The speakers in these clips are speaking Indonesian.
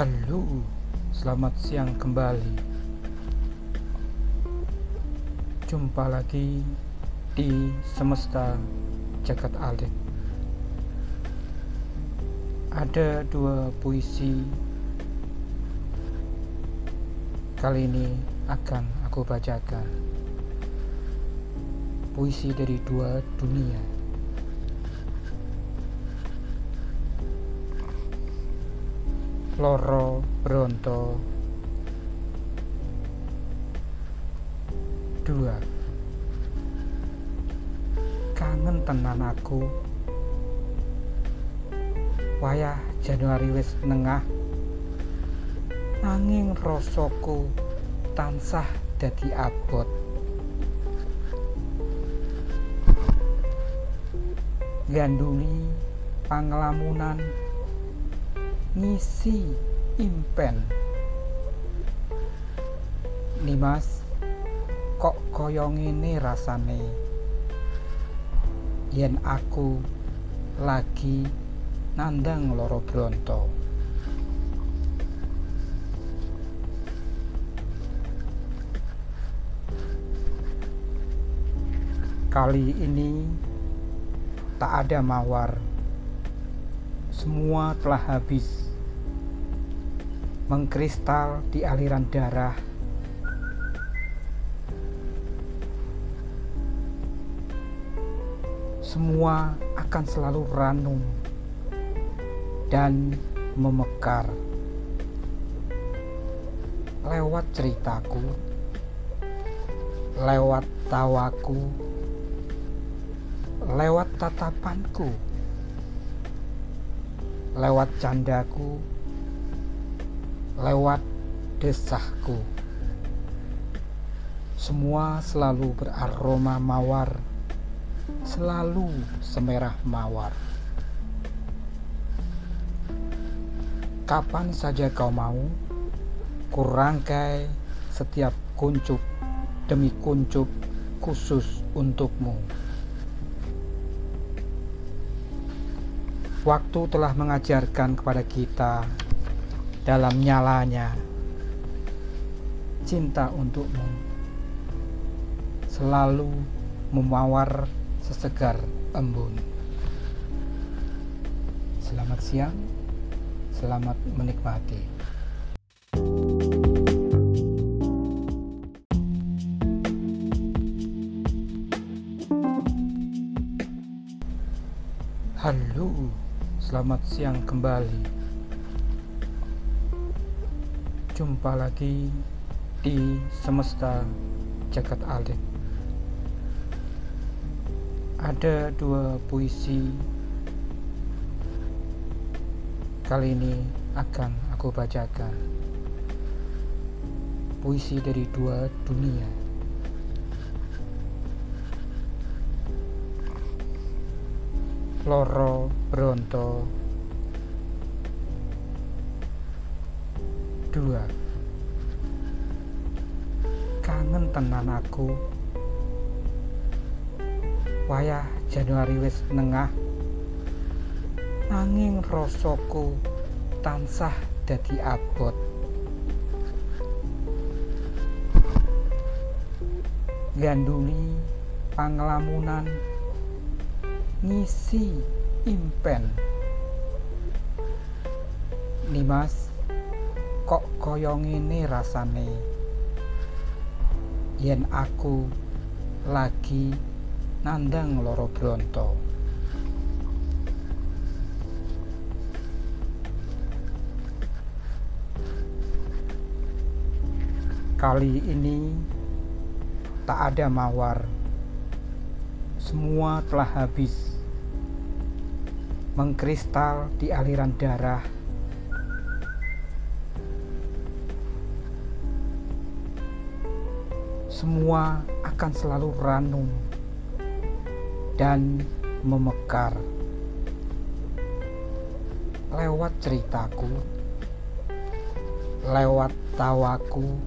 Halo, selamat siang kembali. Jumpa lagi di semesta jagat alit. Ada dua puisi kali ini akan aku bacakan. Puisi dari dua dunia. Loro Bronto. Dua. Kangen tenan aku. Wayah Januari wis nengah. Nanging rasaku tansah dadi abot. Ganduli panglamunan ngisi impen. Nimas kok kaya ngene rasane? Yen aku lagi nandang loro bronto. Kali ini tak ada mawar semua telah habis. Mengkristal di aliran darah. Semua akan selalu ranum dan memekar. Lewat ceritaku lewat tawaku lewat tatapanku lewat candaku, lewat desahku. Semua selalu beraroma mawar, selalu semerah mawar. Kapan saja kau mau, kurangkai setiap kuncup demi kuncup khusus untukmu. Waktu telah mengajarkan kepada kita dalam nyalanya cinta untukmu selalu memawar sesegar embun. Selamat siang, selamat menikmati. Halo. Selamat siang kembali. Jumpa lagi di semesta jagat alit. Ada dua puisi kali ini akan aku bacakan. Puisi dari dua dunia. Loro Bronto. Dua. Kangen tenan aku. Wayah Januari wis nengah. Nanging rasaku tansah dadi abot. Ganduli panglamunan ngisi impen. Nimas kok kaya ngene rasane? Yen aku lagi nandang loro bronto kali ini tak ada mawar semua telah habis. Mengkristal di aliran darah. Semua akan selalu ranum dan memekar. Lewat ceritaku lewat tawaku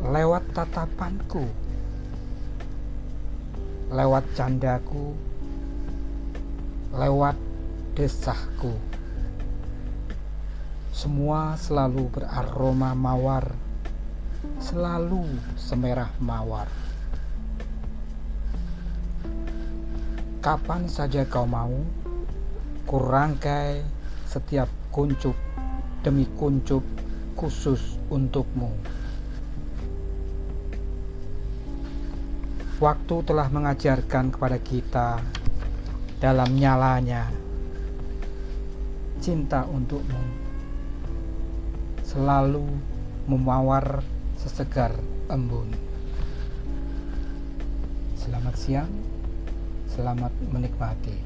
lewat tatapanku lewat candaku, lewat desahku. Semua selalu beraroma mawar, selalu semerah mawar. Kapan saja kau mau, kurangkai setiap kuncup demi kuncup khusus untukmu. Waktu telah mengajarkan kepada kita dalam nyalanya cinta untukmu selalu memawar sesegar embun. Selamat siang, selamat menikmati.